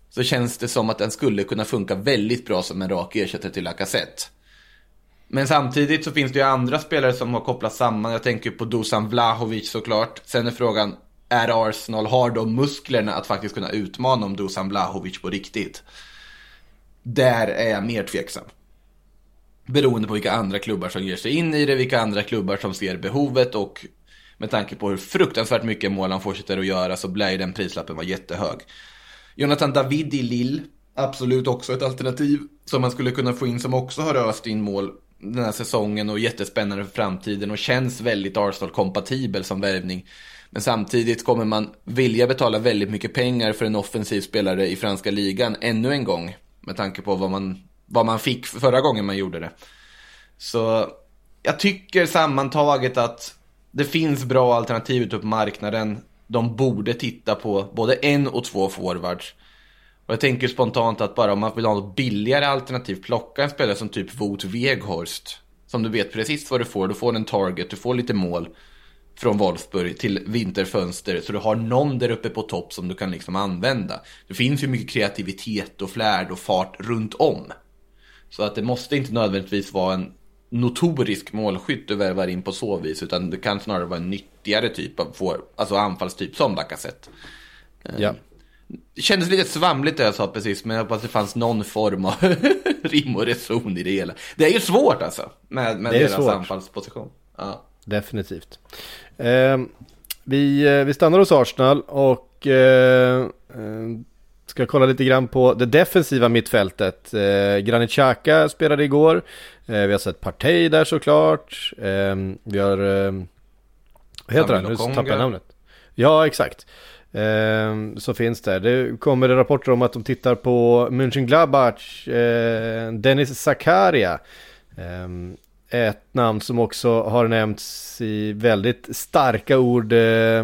så känns det som att den skulle kunna funka väldigt bra som en rak ersättare till Lacazette. Men samtidigt så finns det ju andra spelare som har kopplats samman. Jag tänker på Dusan Vlahovic såklart. Sen är frågan, är Arsenal, har de musklerna att faktiskt kunna utmana om Dusan Vlahovic på riktigt? Där är jag mer tveksam. Beroende på vilka andra klubbar som ger sig in i det, vilka andra klubbar som ser behovet och med tanke på hur fruktansvärt mycket mål han fortsätter att göra så blir ju den prislappen vara jättehög. Jonathan David i Lille absolut också ett alternativ som man skulle kunna få in som också har öst in mål den här säsongen och jättespännande för framtiden och känns väldigt Arsenal-kompatibel som värvning. Men samtidigt kommer man vilja betala väldigt mycket pengar för en offensiv spelare i franska ligan ännu en gång. Med tanke på vad man, vad man fick förra gången man gjorde det. Så jag tycker sammantaget att det finns bra alternativ ute på marknaden. De borde titta på både en och två forwards. Och jag tänker spontant att bara om man vill ha något billigare alternativ, plocka en spelare som typ Wout Weghorst. Som du vet precis vad du får. Du får en target, du får lite mål från Wolfsburg till vinterfönster. Så du har någon där uppe på topp som du kan liksom använda. Det finns ju mycket kreativitet och flärd och fart runt om. Så att det måste inte nödvändigtvis vara en notorisk målskytt du värvar in på så vis. Utan det kan snarare vara en nyttigare typ av får, alltså anfallstyp som Lacazette. Ja. Det kändes lite svamligt det jag sa precis, men jag hoppas det fanns någon form av rim och reson i det hela. Det är ju svårt alltså, med, med deras svårt. anfallsposition. Ja. Definitivt. Eh, vi, vi stannar hos Arsenal och eh, eh, ska kolla lite grann på det defensiva mittfältet. Eh, Granit Xhaka spelade igår. Eh, vi har sett Partey där såklart. Eh, vi har... Eh, vad heter han? Nu tappade jag namnet. Ja, exakt. Eh, så finns det. Det kommer rapporter om att de tittar på Mönchengladbach, eh, Dennis Zakaria. Eh, ett namn som också har nämnts i väldigt starka ord eh,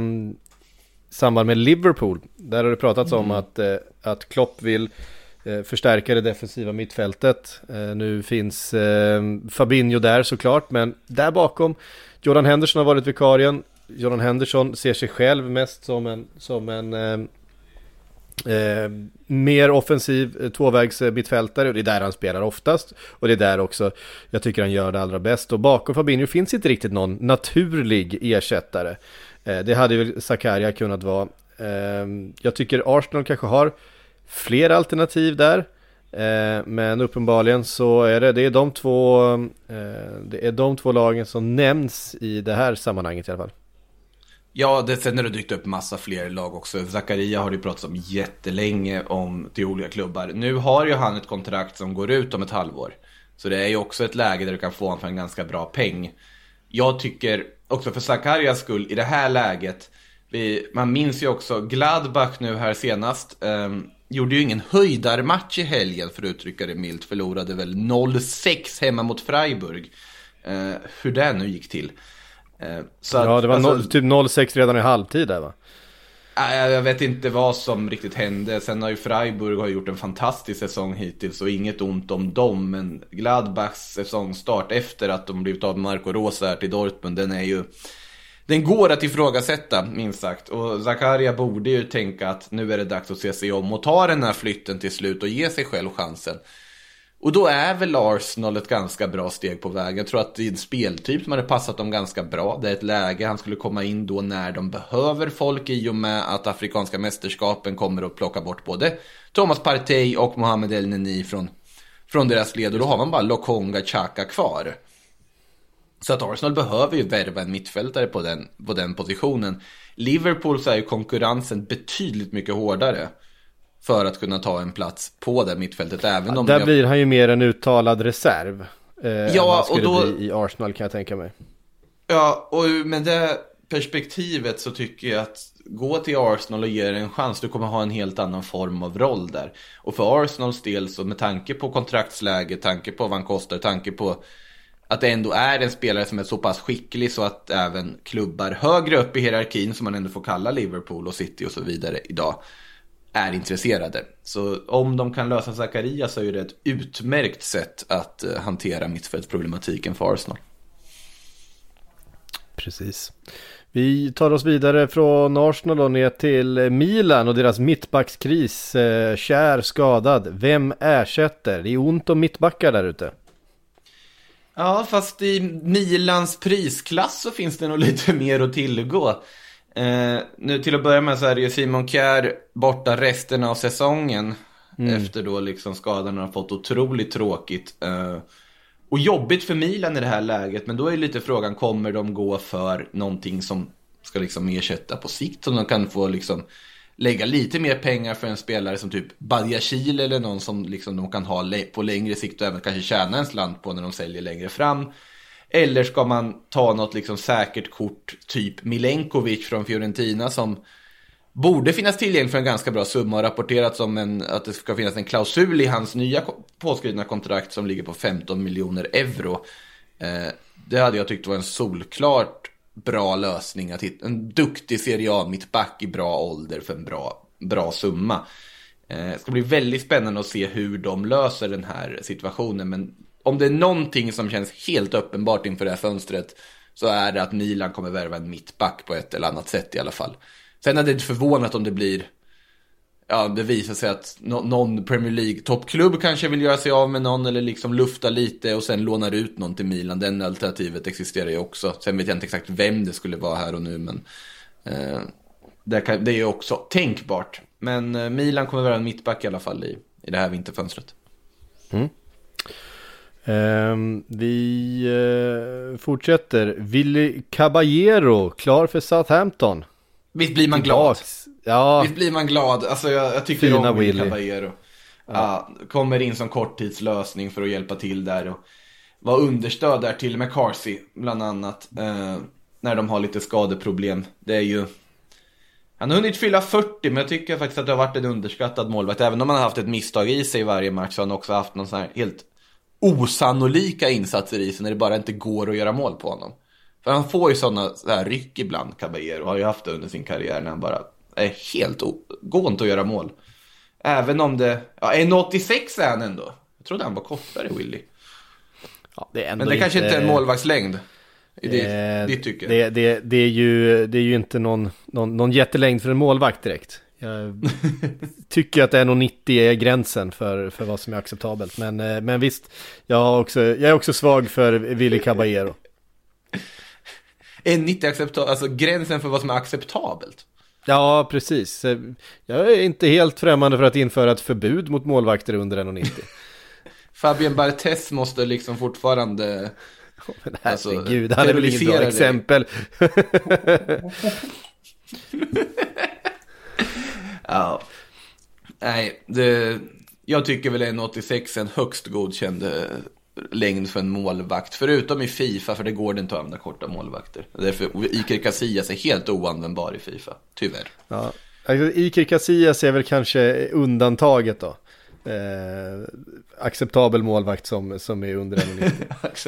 samband med Liverpool. Där har det pratats om att, eh, att Klopp vill eh, förstärka det defensiva mittfältet. Eh, nu finns eh, Fabinho där såklart, men där bakom Jordan Henderson har varit vikarien. Jordan Henderson ser sig själv mest som en, som en eh, eh, mer offensiv eh, tvåvägs eh, mittfältare och det är där han spelar oftast. Och det är där också jag tycker han gör det allra bäst. Och bakom Fabinho finns inte riktigt någon naturlig ersättare. Eh, det hade väl Zakaria kunnat vara. Eh, jag tycker Arsenal kanske har fler alternativ där. Eh, men uppenbarligen så är det, det är de två, eh, det är de två lagen som nämns i det här sammanhanget i alla fall. Ja, det, sen har det dykt upp massa fler lag också. Zakaria har det ju pratats om jättelänge om till olika klubbar. Nu har ju han ett kontrakt som går ut om ett halvår. Så det är ju också ett läge där du kan få honom för en ganska bra peng. Jag tycker också för Zakarias skull i det här läget. Vi, man minns ju också Gladbach nu här senast. ehm, gjorde ju ingen höjdarmatch i helgen för att uttrycka det milt. Förlorade väl 0-6 hemma mot Freiburg. Eh, hur det nu gick till. Eh, så att, Ja, det var alltså- noll, typ 0-6 redan i halvtid där va? Nej, Jag vet inte vad som riktigt hände. Sen har ju Freiburg har gjort en fantastisk säsong hittills och inget ont om dem. Men Gladbachs säsongstart efter att de blivit av med Marco Rosa till Dortmund, den är ju... Den går att ifrågasätta, minst sagt. Och Zakaria borde ju tänka att nu är det dags att se sig om och ta den här flytten till slut och ge sig själv chansen. Och då är väl Arsenal ett ganska bra steg på vägen. Jag tror att det är en speltyp som hade passat dem ganska bra. Det är ett läge han skulle komma in då när de behöver folk i och med att Afrikanska mästerskapen kommer att plocka bort både Thomas Partey och Mohamed El Neni från, från deras led. Och då har man bara Lokonga Chaka kvar. Så att Arsenal behöver ju värva en mittfältare på den, på den positionen. Liverpool så är ju konkurrensen betydligt mycket hårdare. För att kunna ta en plats på det mittfältet. Även om Där jag- blir han ju mer en uttalad reserv. Eh, Ja, och då- i Arsenal kan jag tänka mig. Ja, och med det perspektivet så tycker jag att gå till Arsenal och ge det en chans. Du kommer ha en helt annan form av roll där. Och för Arsenals del så med tanke på kontraktsläge, tanke på vad han kostar, tanke på att det ändå är en spelare som är så pass skicklig så att även klubbar högre upp i hierarkin som man ändå får kalla Liverpool och City och så vidare idag är intresserade. Så om de kan lösa Zakaria så är det ett utmärkt sätt att eh, hantera mittfältsproblematiken för Arsenal. Precis. Vi tar oss vidare från Arsenal och ner till Milan och deras mittbackskris. Eh, kär skadad. Vem ersätter? Det är ont om mittbackar där ute. Ja, fast i Milans prisklass så finns det nog lite mer att tillgå. Eh, nu till att börja med så är det ju Simon Kjär borta resten av säsongen. Efter då liksom skadan har fått otroligt tråkigt. Eh, och jobbigt för Milan i det här läget. Men då är lite frågan, kommer de gå för någonting som ska liksom ersätta på sikt? Som de kan få liksom lägga lite mer pengar för en spelare som typ Badiashil eller någon som liksom de kan ha på längre sikt och även kanske tjäna en slant på när de säljer längre fram. Eller ska man ta något liksom säkert kort, typ Milenkovic från Fiorentina som borde finnas tillgänglig för en ganska bra summa och rapporterats om en, att det ska finnas en klausul i hans nya påskrivna kontrakt som ligger på 15 miljoner euro. Eh, det hade jag tyckt var en solklart bra lösning. Att hitta en duktig Serie A mittback i bra ålder för en bra, bra summa. Eh, det ska bli väldigt spännande att se hur de löser den här situationen. Men om det är någonting som känns helt uppenbart inför det här fönstret så är det att Milan kommer värva en mittback på ett eller annat sätt i alla fall. Sen är det inte förvånat om det blir, ja det visar sig att någon Premier League toppklubb kanske vill göra sig av med någon eller liksom lufta lite och sen lånar ut någon till Milan. Den alternativet existerar ju också. Sen vet jag inte exakt vem det skulle vara här och nu men eh, det, kan, det är ju också tänkbart. Men eh, Milan kommer värva en mittback i alla fall i, i det här vinterfönstret. Mm. Um, vi uh, fortsätter. Willy Caballero, klar för Southampton. Visst blir man glad? Ja. Visst blir man glad? Alltså jag, jag tycker Fina om Willy Caballero. Ja. kommer in som korttidslösning för att hjälpa till där och vara understöd där till McCarthy bland annat. Uh, när de har lite skadeproblem. Det är ju... Han har hunnit fylla 40 men jag tycker faktiskt att det har varit en underskattad målvakt. Även om han har haft ett misstag i sig i varje match så har han också haft någon sån här helt osannolika insatser i sig när det bara inte går att göra mål på honom. För han får ju sådana så här ryck ibland, Caballero, har ju haft det under sin karriär när han bara är helt, går inte att göra mål. Även om det, ja 1,86 är han ändå. Jag trodde han var kortare, Willy. Ja, det Men det inte... kanske inte är en målvaktslängd. I ditt, eh, tycke. Det, det, det, är ju, det är ju inte någon, någon, någon jättelängd för en målvakt direkt. Jag tycker att 1,90 är gränsen för, för vad som är acceptabelt. Men, eh, men visst, jag, också, jag är också svag för Willy Caballero. 1,90 acceptabelt, alltså gränsen för vad som är acceptabelt? Ja, precis. Jag är inte helt främmande för att införa ett förbud mot målvakter under 1,90. Fabien Barthez måste liksom fortfarande... Oh, men herregud, alltså, han är väl inget bra exempel. Ja. Nej, det, jag tycker väl en 86 en högst godkänd eh, längd för en målvakt. Förutom i Fifa, för det går det inte att använda korta målvakter. Därför Iker Casillas är helt oanvändbar i Fifa, tyvärr. Ja. Alltså, Iker Casillas är väl kanske undantaget då. Eh, acceptabel målvakt som, som är under 1,90.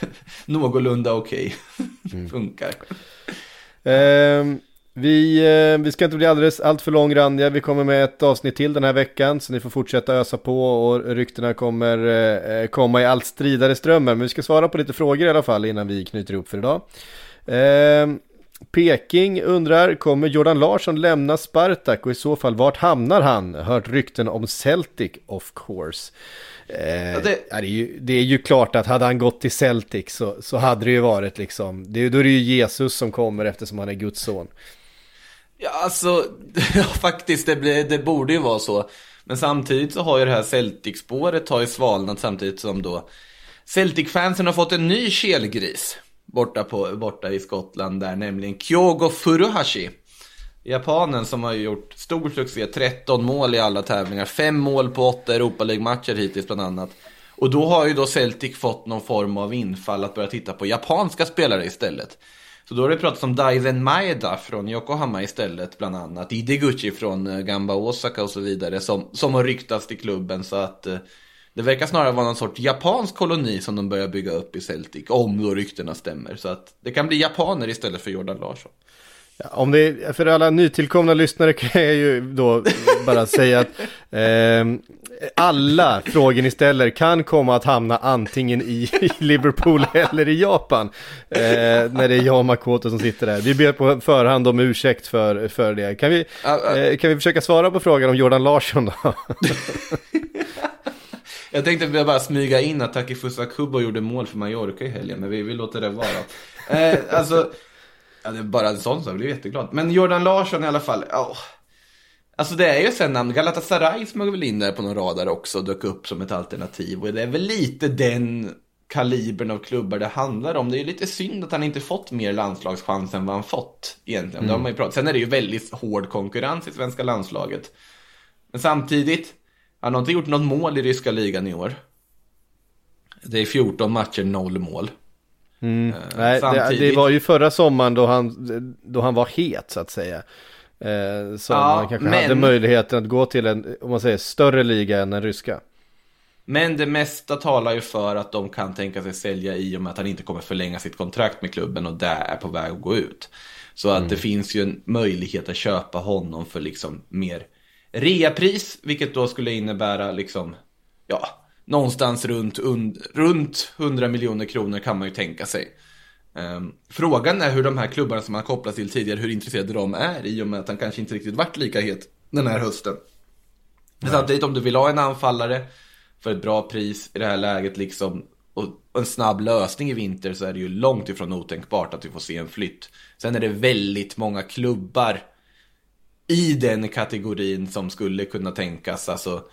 Någorlunda okej. Okay. Mm. Funkar. Eh, vi, eh, vi ska inte bli alldeles allt för långrandiga. Vi kommer med ett avsnitt till den här veckan. Så ni får fortsätta ösa på och ryktena kommer eh, komma i allt stridare strömmar. Men vi ska svara på lite frågor i alla fall innan vi knyter ihop för idag. Eh, Peking undrar, kommer Jordan Larsson lämna Spartak och i så fall vart hamnar han? Hört rykten om Celtic of course. Eh, ja, det... Ja, det, är ju, det, är ju, klart att hade han gått till Celtic så, så hade det ju varit liksom, det, då är det ju Jesus som kommer eftersom han är Guds son. Ja, alltså, ja, faktiskt, det, blir, det borde ju vara så. Men samtidigt så har ju det här Celtic-spåret har ju svalnat samtidigt som då Celtic-fansen har fått en ny kelgris borta, på, borta i Skottland där, nämligen Kyogo Furuhashi. Japanen som har gjort stor succé, 13 mål i alla tävlingar, 5 mål på 8 Europa League-matcher hittills bland annat. Och då har ju då Celtic fått någon form av infall att börja titta på japanska spelare istället. Så då har det pratats om Daizen Maeda från Yokohama istället bland annat. Ideguchi från eh, Gamba Osaka och så vidare som, som har ryktats till klubben så att eh, det verkar snarare vara någon sorts japansk koloni som de börjar bygga upp i Celtic. Om då ryktena stämmer. Så att det kan bli japaner istället för Jordan Larsson. Ja, om det är, för alla nytillkomna lyssnare kan jag ju då bara säga att alla frågor ni ställer kan komma att hamna antingen i, Liverpool eller i Japan. Eh, när det är jag och Makoto som sitter där. Vi ber på förhand om ursäkt för, för det. Kan vi, eh, kan vi försöka svara på frågan om Jordan Larsson då? Jag tänkte bara smyga in att Takifusa Kubo gjorde mål för Mallorca i helgen, men vi, vi låter det vara. Eh, alltså, Ja, det är bara en sån sak, jag blir jätteglad. Men Jordan Larsson i alla fall, oh. Alltså det är ju sen namn, Galatasaray smög väl in där på någon radar också och dök upp som ett alternativ. Och det är väl lite den kalibern av klubbar det handlar om. Det är lite synd att han inte fått mer landslagschans än vad han fått egentligen. Har man ju pratat. Sen är det ju väldigt hård konkurrens i svenska landslaget. Men samtidigt, han har inte gjort något mål i ryska ligan i år. Det är 14 matcher, noll mål. Mm. Nej, det, det, var ju förra sommaren då han, då han var het så att säga. Eh, som ja, man kanske men... hade möjligheten att gå till en, om man säger, större liga än den ryska. Men det mesta talar ju för att de kan tänka sig sälja i och med att han inte kommer förlänga sitt kontrakt med klubben och det är på väg att gå ut. Så att mm. det finns ju en möjlighet att köpa honom för liksom mer reapris, vilket då skulle innebära liksom, ja, någonstans runt, und, runt 100 miljoner kronor kan man ju tänka sig. Um, frågan är hur de här klubbarna som han kopplats till tidigare, hur intresserade de är i och med att han kanske inte riktigt varit lika het den här hösten. Men samtidigt om du vill ha en anfallare för ett bra pris i det här läget liksom och en snabb lösning i vinter så är det ju långt ifrån otänkbart att vi får se en flytt. Sen är det väldigt många klubbar i den kategorin som skulle kunna tänkas. Alltså,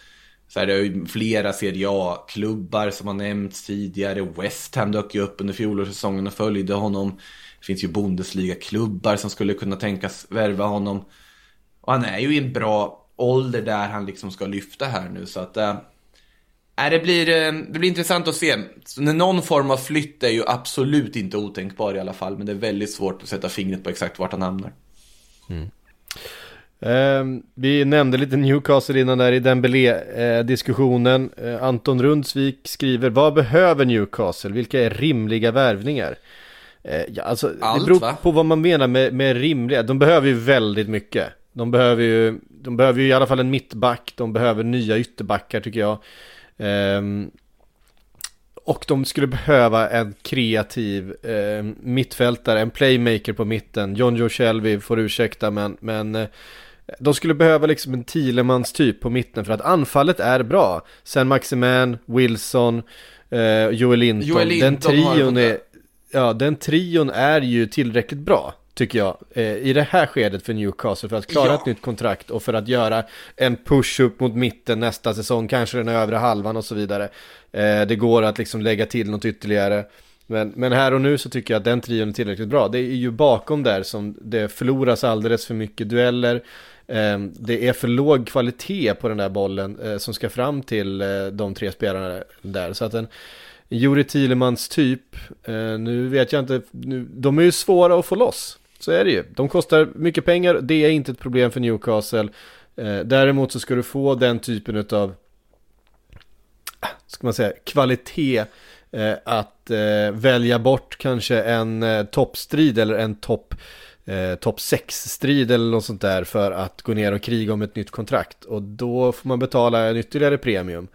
så är det ju flera Serie A-klubbar som har nämnts tidigare. West Ham dök ju upp under fjolårssäsongen och följde honom. Det finns ju Bundesliga-klubbar som skulle kunna tänkas värva honom. Och han är ju i en bra ålder där han liksom ska lyfta här nu. Så att eh, äh, det, blir, eh, det blir intressant att se. Så någon form av flytt är ju absolut inte otänkbar i alla fall. Men det är väldigt svårt att sätta fingret på exakt vart han hamnar. Mm. Eh, vi nämnde lite Newcastle innan där i Dembélé-diskussionen. Eh, Anton Rundsvik skriver, vad behöver Newcastle? Vilka är rimliga värvningar? Eh, ja, alltså, Allt, det beror va? på vad man menar med, med rimliga. De behöver ju väldigt mycket. De behöver ju, de behöver ju i alla fall en mittback. De behöver nya ytterbackar tycker jag. Um, och de skulle behöva en kreativ eh, mittfältare, en playmaker på mitten. John Joe Shelby får ursäkta men, men eh, de skulle behöva liksom en Thielemans typ på mitten för att anfallet är bra. Sen Maximan, Wilson, eh, Joel Linton. Joel Linton den trion är, ja, den trion är ju tillräckligt bra tycker jag, eh, i det här skedet för Newcastle för att klara ja. ett nytt kontrakt och för att göra en push upp mot mitten nästa säsong, kanske den övre halvan och så vidare. Eh, det går att liksom lägga till något ytterligare. Men, men här och nu så tycker jag att den trion är tillräckligt bra. Det är ju bakom där som det förloras alldeles för mycket dueller. Ehm, det är för låg kvalitet på den där bollen eh, som ska fram till eh, de tre spelarna där. Så att en Juri Thielemans typ, eh, nu vet jag inte, nu, de är ju svåra att få loss. Så är det ju. De kostar mycket pengar, det är inte ett problem för Newcastle. Däremot så ska du få den typen av, ska man säga, kvalitet att välja bort kanske en toppstrid eller en topp eh, topp 6-strid eller något sånt där för att gå ner och kriga om ett nytt kontrakt. Och då får man betala en ytterligare premium.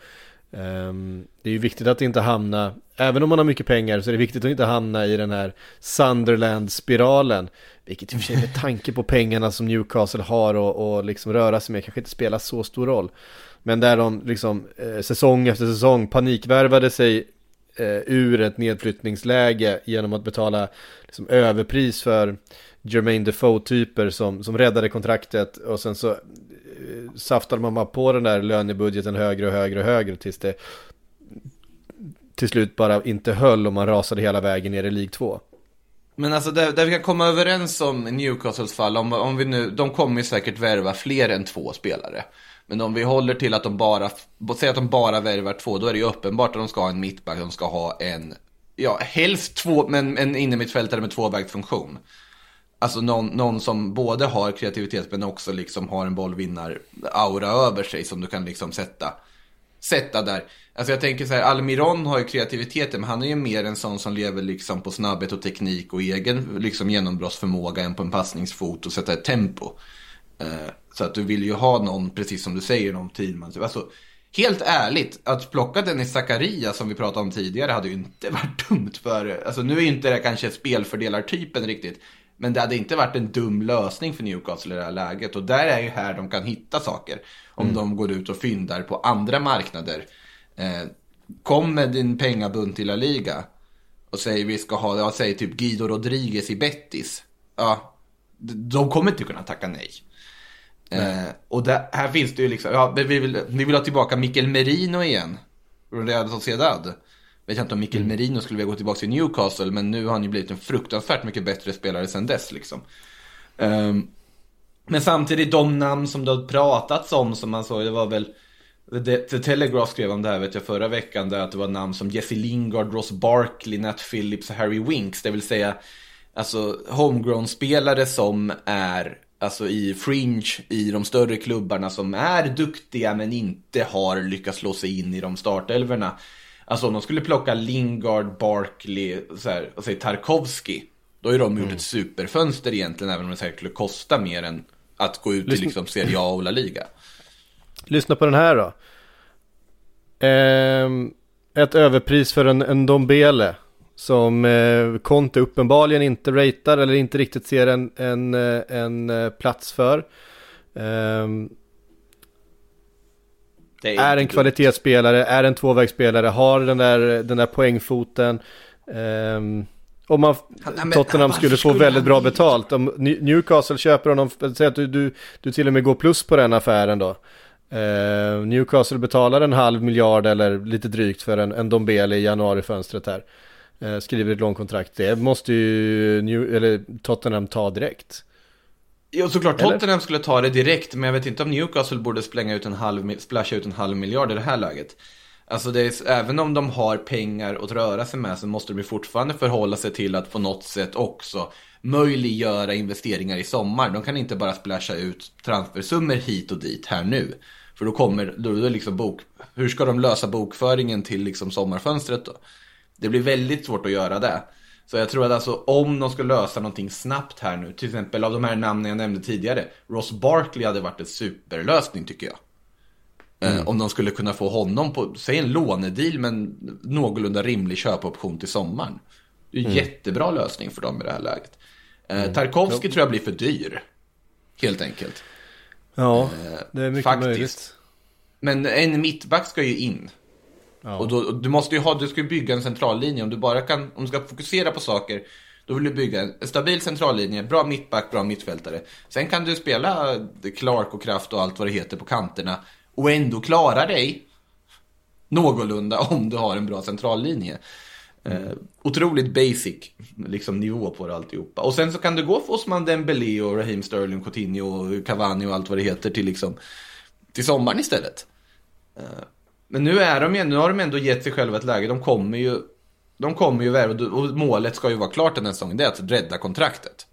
Um, det är ju viktigt att inte hamna, även om man har mycket pengar så är det viktigt att inte hamna i den här Sunderland-spiralen. Vilket i och för sig med tanke på pengarna som Newcastle har och, och liksom röra sig med kanske inte spelar så stor roll. Men där de liksom eh, säsong efter säsong panikvärvade sig eh, ur ett nedflyttningsläge genom att betala liksom, överpris för Jermaine Defoe-typer som, som räddade kontraktet och sen så eh, saftade man bara på den där lönebudgeten högre och högre och högre tills det till slut bara inte höll och man rasade hela vägen ner i League 2. Men alltså där, där vi kan komma överens om Newcastles fall, om, om vi nu, de kommer ju säkert värva fler än två spelare. Men om vi håller till att de bara, säg att de bara värvar två, då är det ju uppenbart att de ska ha en mittback, de ska ha en, ja helst två, men en innermittfältare med tvåvägsfunktion. Alltså någon, någon som både har kreativitet men också liksom har en bollvinnar-aura över sig som du kan liksom sätta, sätta där. Alltså jag tänker så här, Almiron har ju kreativiteten men han är ju mer en sån som lever liksom på snabbhet och teknik och egen liksom genombrottsförmåga än på en passningsfot och sätta ett tempo. Uh, så att du vill ju ha någon, precis som du säger, någon tidman. Alltså, helt ärligt, att plocka Dennis Zakaria som vi pratade om tidigare hade ju inte varit dumt för, alltså nu är ju inte det kanske spelfördelartypen riktigt. Men det hade inte varit en dum lösning för Newcastle i det här läget. Och där är ju här de kan hitta saker. Om mm. de går ut och fyndar på andra marknader. Eh, kom med din pengabunt till La Liga. Och säger vi ska ha, jag säger typ Guido Rodriguez i Bettis. Ja, de kommer inte kunna tacka nej. Eh, och där, här finns det ju liksom, ja, vi vill, vi vill ha tillbaka Mikkel Merino igen. Real Sociedad. vet jag inte om Mikkel Merino skulle vilja gå tillbaka till Newcastle, men nu har han ju blivit en fruktansvärt mycket bättre spelare sedan dess liksom. Ehm, men samtidigt, de namn som det har pratats om, som man såg, det var väl The, The Telegraph skrev om det här vet jag förra veckan, där att det var namn som Jesse Lingard, Ross Barkley, Nat Phillips och Harry Winks. Det vill säga, alltså homegrown-spelare som är alltså i fringe i de större klubbarna som är duktiga men inte har lyckats slå sig in i de startelverna. Alltså om de skulle plocka Lingard, Barkley så här, och säg Tarkovsky. Då har de gjort ett superfönster egentligen även om det säkert skulle kosta mer än att gå ut i Lyssna- liksom Serie A och La Liga. Lyssna på den här då. Ehm, ett överpris för en, en Dombele. Som eh, Conte uppenbarligen inte ratear eller inte riktigt ser en, en, eh, en eh, plats för. Ehm, Det är en kvalitetsspelare, är en tvåvägsspelare, har den där, den där poängfoten. Um, om man, nej, Tottenham skulle få skulle väldigt bra betalt. Om New- Newcastle köper honom, säg att du, du, du till och med går plus på den affären då. Eh, Newcastle betalar en halv miljard eller lite drygt för en, en Dombele i januarifönstret här. Eh, skriver ett långkontrakt. Det måste ju New, eller Tottenham ta direkt. Ja, såklart Eller? Tottenham skulle ta det direkt, men jag vet inte om Newcastle borde splänga ut en halv, splasha ut en halv miljard i det här läget. Alltså det är, även om de har pengar att röra sig med så måste de ju fortfarande förhålla sig till att på något sätt också möjliggöra investeringar i sommar. De kan inte bara splasha ut transfersummor hit och dit här nu. För då kommer, då är det liksom bok, hur ska de lösa bokföringen till liksom sommarfönstret då? Det blir väldigt svårt att göra det. Så jag tror att alltså om de ska lösa någonting snabbt här nu, till exempel av de här namnen jag nämnde tidigare, Ross Barkley hade varit en superlösning tycker jag. Eh, om de skulle kunna få honom på, säg en lånedeal men någorlunda rimlig köpoption till sommaren. Det är en jättebra lösning för dem i det här läget. Eh, Tarkovsky tror jag blir för dyr. Helt enkelt. Ja, det är mycket faktiskt. möjligt. Men en mittback ska ju in. Ja. Och då, du måste ju ha, du ska ju bygga en centrallinje. Om du bara kan, om du ska fokusera på saker, då vill du bygga en stabil centrallinje, bra mittback, bra mittfältare. Sen kan du spela Clark och Kraft och allt vad det heter på kanterna och ändå klara dig någorlunda om du har en bra centrallinje. Eh, otroligt basic liksom, nivå på det alltihopa. Och sen så kan du gå för Osman Dembélé och Raheem Sterling, Coutinho Cavani och allt vad det heter till, liksom, till sommaren istället. Eh, men nu, är de, nu har de ändå gett sig själva ett läge. De kommer ju, de kommer ju värva och målet ska ju vara klart den här säsongen. Det är att rädda kontraktet.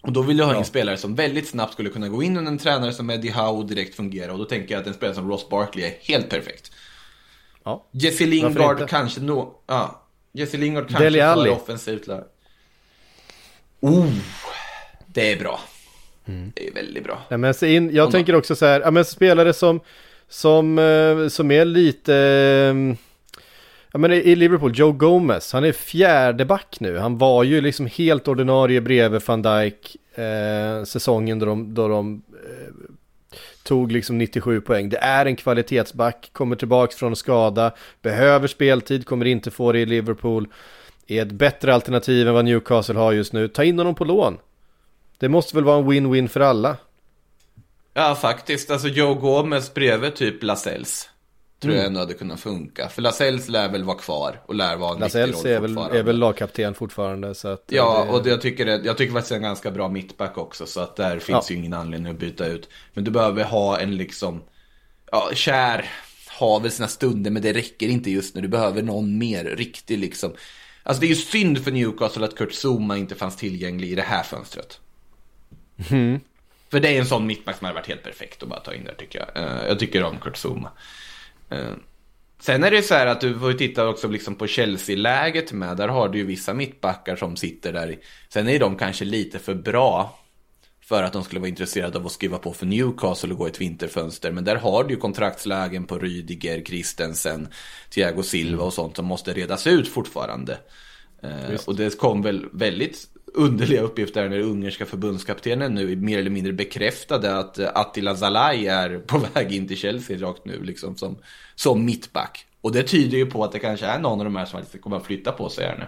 Och då vill jag ha en spelare som väldigt snabbt skulle kunna gå in under en tränare som Eddie Howe och direkt fungera. Och då tänker jag att en spelare som Ross Barkley är helt perfekt. Ja. Jesse Lingard kanske nå... Ja. Jesse Lingard kanske för Alli. offensivt där. Oh, det är bra. Det är väldigt bra. Ja, men in, jag Om- tänker också så här, ja, men spelare som, som, eh, som är lite, eh, ja men i i Liverpool, Joe Gomez, han är fjärde back nu. Han var ju liksom helt ordinarie bredvid van Dijk eh, säsongen då de, då de eh, tog liksom 97 poäng. Det är en kvalitetsback, kommer tillbaka från skada, behöver speltid, kommer inte få det i Liverpool. Är ett bättre alternativ än vad Newcastle har just nu. Ta in honom på lån. Det måste väl vara en win-win för alla. Ja, faktiskt. Alltså Joe Gomez bredvid typ Lascelles. Tror jag ändå hade kunnat funka. För Lascelles lär väl vara kvar och lär vara en roll är väl, är väl lagkapten fortfarande så att Ja, det- och det, jag, tycker det, jag tycker faktiskt det är en ganska bra mittback också. Så att där finns Ja. ju ingen anledning att byta ut. Men du behöver ha en liksom, ja, kär har väl sina stunder men det räcker inte just nu. Du behöver någon mer riktig liksom. Alltså det är ju synd för Newcastle att Kurt Zuma inte fanns tillgänglig i det här fönstret. För det är en sån mittback som hade varit helt perfekt att bara ta in där tycker jag. Eh, jag tycker om Kurt Zuma. Eh, Sen är det så här att du får ju titta också liksom på Chelsea-läget med. Där har du ju vissa mittbackar som sitter där. Sen är de kanske lite för bra för att de skulle vara intresserade av att skriva på för Newcastle och gå i ett vinterfönster. Men där har du ju kontraktslägen på Rydiger, Christensen, Thiago Silva och sånt som måste redas ut fortfarande. Eh, och det kom väl väldigt underliga uppgifter när ungerska förbundskaptenen nu mer eller mindre bekräftade att eh, Attila Zalai är på väg in till Chelsea rakt nu liksom som, som mittback. Och det tyder ju på att det kanske är någon av de här som faktiskt kommer att flytta på sig här nu.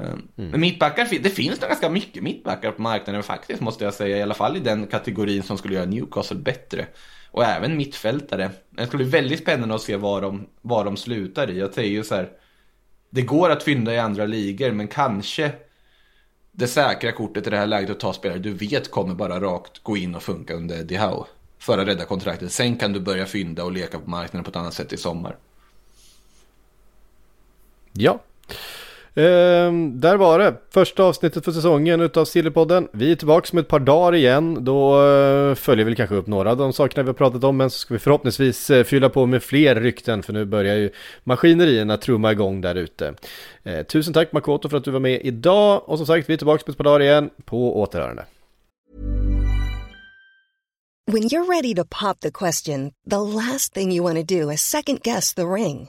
Mm. Men mittbackar, det finns nog ganska mycket mittbackar på marknaden faktiskt måste jag säga. I alla fall i den kategorin som skulle göra Newcastle bättre. Och även mittfältare. Det ska bli väldigt spännande att se var de, var de slutar i. Jag säger ju så här. Det går att fynda i andra ligor men kanske det säkra kortet i det här läget att ta spelare du vet kommer bara rakt gå in och funka under Eddie Howe. För att rädda kontraktet. Sen kan du börja fynda och leka på marknaden på ett annat sätt i sommar. Ja. Ehm, där var det. Första avsnittet för säsongen utav Sillypodden. Vi är tillbaka om ett par dagar igen. Då eh, följer vi kanske upp några av de sakerna vi har pratat om. Men så ska vi förhoppningsvis eh, fylla på med fler rykten. För nu börjar ju maskinerierna trumma igång där ute. Eh, tusen tack Makoto för att du var med idag. Och som sagt, vi är tillbaka om ett par dagar igen. På återhörande. When you're ready to pop the question, the last thing you want to do is second guess the ring.